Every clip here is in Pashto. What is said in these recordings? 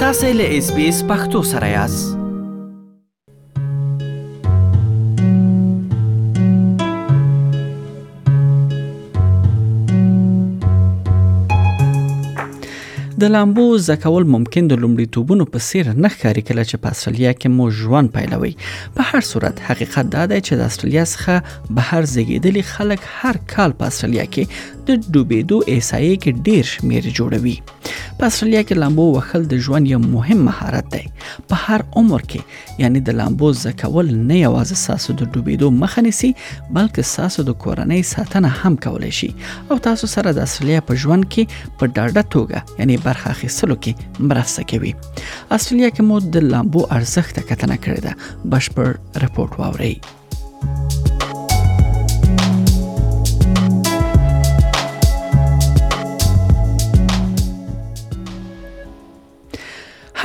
تاسې له اس بي اس پښتو سره یاست د لامبو زکول ممکن د لومړیتوبونو په سیر نه ښکاري کله چې په استرالیا کې مو ژوند پیلوي په هر صورت حقیقت دا دی چې د استرالیا څخه بهر زیږیدلي خلک هر کال په استرالیا کې د ډوبېدو احسایې کې ډیر شمیر جوړوي په استرالیا کې لامبو وهل د ژوند یو مهم مهارت دی په هر عمر کې یعنی د لامبو زکول نه یوازې ساسو د ډوبېدو مخه نیسي بلکې ساسو د کورنۍ ساتنه هم کولای شي او تاسو سره د استرالیا په ژوند کې په ډاډه توګه یعنی برخه اخیستلو کې مرسته کوي استرالیا کې مو د لامبو ارزښت کتنه کړې ده بشپړ رپورت واورئ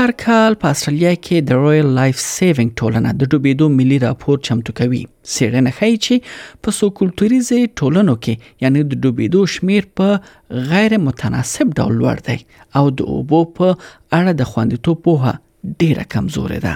هر کال په استرالیا کې د رویل لایف سیوینګ ټولنه د ډوبېدو ملي راپور چمتو کوي سیرنه خای چې په سو کلتوریزه ټولنو کې یعنی د ډوبېدو شمیر په غیر متناسب ډول لوړ دی او د اوبو په اړه د خوندیتوب په ډیره کمزورې ده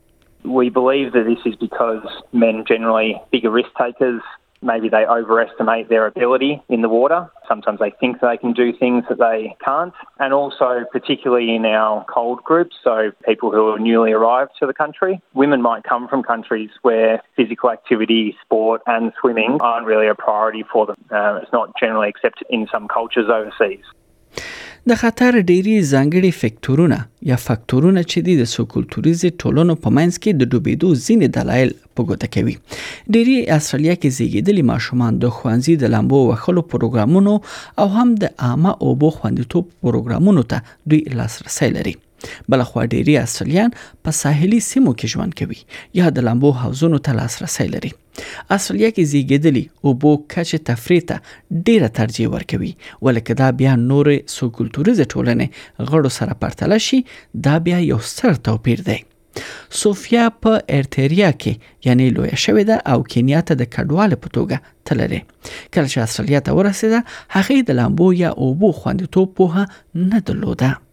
We believe that this is because men generally bigger risk takers maybe they overestimate their ability in the water. Sometimes they think they can do things that they can't. And also, particularly in our cold groups, so people who are newly arrived to the country, women might come from countries where physical activity, sport, and swimming aren't really a priority for them. Uh, it's not generally accepted in some cultures overseas. د خطر ډیری ځانګړي فکتورونه یا فکتورونه چې د سو کلتوریزي ټولنو په منځ کې د ډوبېدو ځینې دلایل په ګوته کوي ډیری استرالیا کې زیږیدلي ماشومان د خوانزي د لامبو وخلو پروګرامونو او هم د عامه اوبو خوندیتوب پروګرامونو ته دوی لاسرسي لري بلخوا ډیری استرالیان په ساحلي سیمو کې ژوند کوي یا د لامبو حوزونو ته لاسرسی لري استرالیا کې زیږیدلی او بو کچه تفریح ته ډیره ترجیح ورکوي ولکه دا بیا نور سو کلتوریزه ټولنه غړو سره پرتله شي دا بیا یو ستر توپیر دی سوفیا په ارتریا کې یعنی لوی شوې ده او کینیا ته د کډواله په توګه تللې کله چې استرالیا ته ورسېده هغه د لامبو یا اوبو خوندیتوب په نه درلوده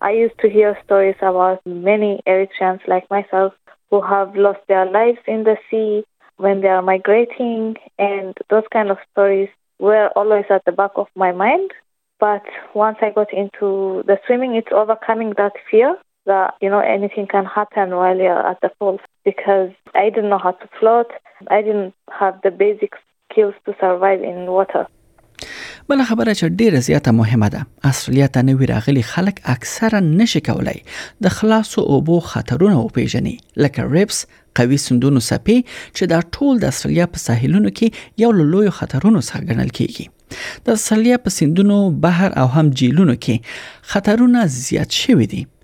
I used to hear stories about many Eritreans like myself who have lost their lives in the sea when they are migrating, and those kind of stories were always at the back of my mind. But once I got into the swimming, it's overcoming that fear that you know anything can happen while you're at the pool because I didn't know how to float. I didn't have the basic skills to survive in water. بل خبره چې ډیره زیاته مهمه ده استرالیا ته نوی راغلي خلک اکثرا نشي کولای د خلاصو اوبو خطرونه وپیژني لکه ریپس قوي سندونو سپي چې دا ټول د استرالیا په ساحلونو کې یو له لویو خطرونو څخه ګڼل کیږي د استرالیا په سندونو بحر او هم جیلونو کې خطرونه زیات شوي دي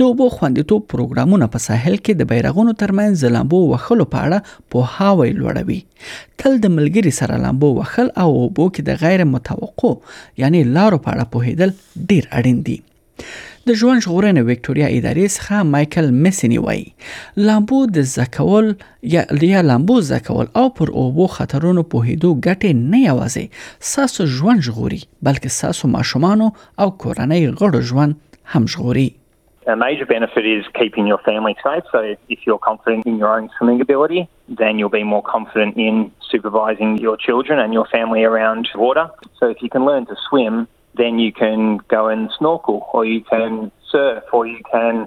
د اوبو خوندیتوب پروګرامونه په ساحل کې د بیرغونو ترمنځ د لامبو وښلو په اړه پوهاوی لوړوي تل د ملګري سره لامبو وښل او اوبو کې د غیر متوقع یعنی لارو په اړه پوهیدل ډیر اړین دي د ژوند ژغورنې وکټوريا ادارې څخه مايکل میسنی وایي لامبو د زکول یا لیا لامبو زکول او پر اوبو خطرونو پوهیدو ګټه نه یوازې ساسو ژوند ژغوري بلکې ساسو ماشومان او کورنۍ غړو ژوند هم ژغوري a major benefit is keeping your family safe. So if you're confident in your own swimming ability, then you'll be more confident in supervising your children and your family around water. So if you can learn to swim, then you can go and snorkel or you can surf or you can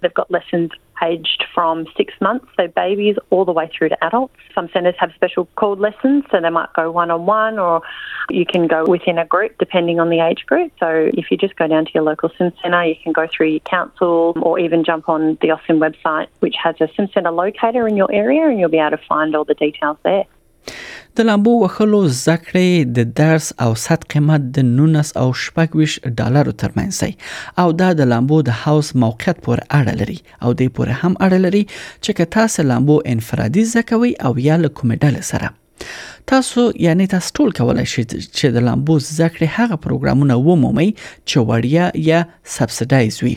They've got lessons aged from six months, so babies, all the way through to adults. Some centres have special called lessons, so they might go one on one or you can go within a group depending on the age group. So if you just go down to your local SIM centre, you can go through your council or even jump on the OSIM website, which has a SIM centre locator in your area and you'll be able to find all the details there. د لامبو وښلو زده کړې د درس او صد قیمت د 19 او 26 ډالرو ترمنځ دی او دا د لامبو د هاوس موقعیت پورې اړه لري او دې پورې هم اړه لري چې که تاسو لامبو انفرادي زده کوئ او یا له کومې ډلې سره تاسو یعنی تاسو ټول کولای شئ چې د لامبو زده کړې هغه پروګرامونه ومومئ چې وړیا یا سبسایډایز وي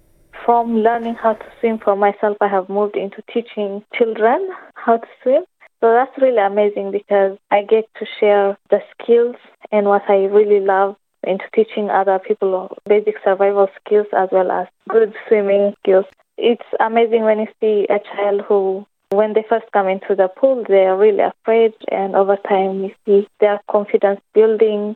From learning how to swim for myself, I have moved into teaching children how to swim. So that's really amazing because I get to share the skills and what I really love into teaching other people basic survival skills as well as good swimming skills. It's amazing when you see a child who, when they first come into the pool, they are really afraid, and over time, you see their confidence building,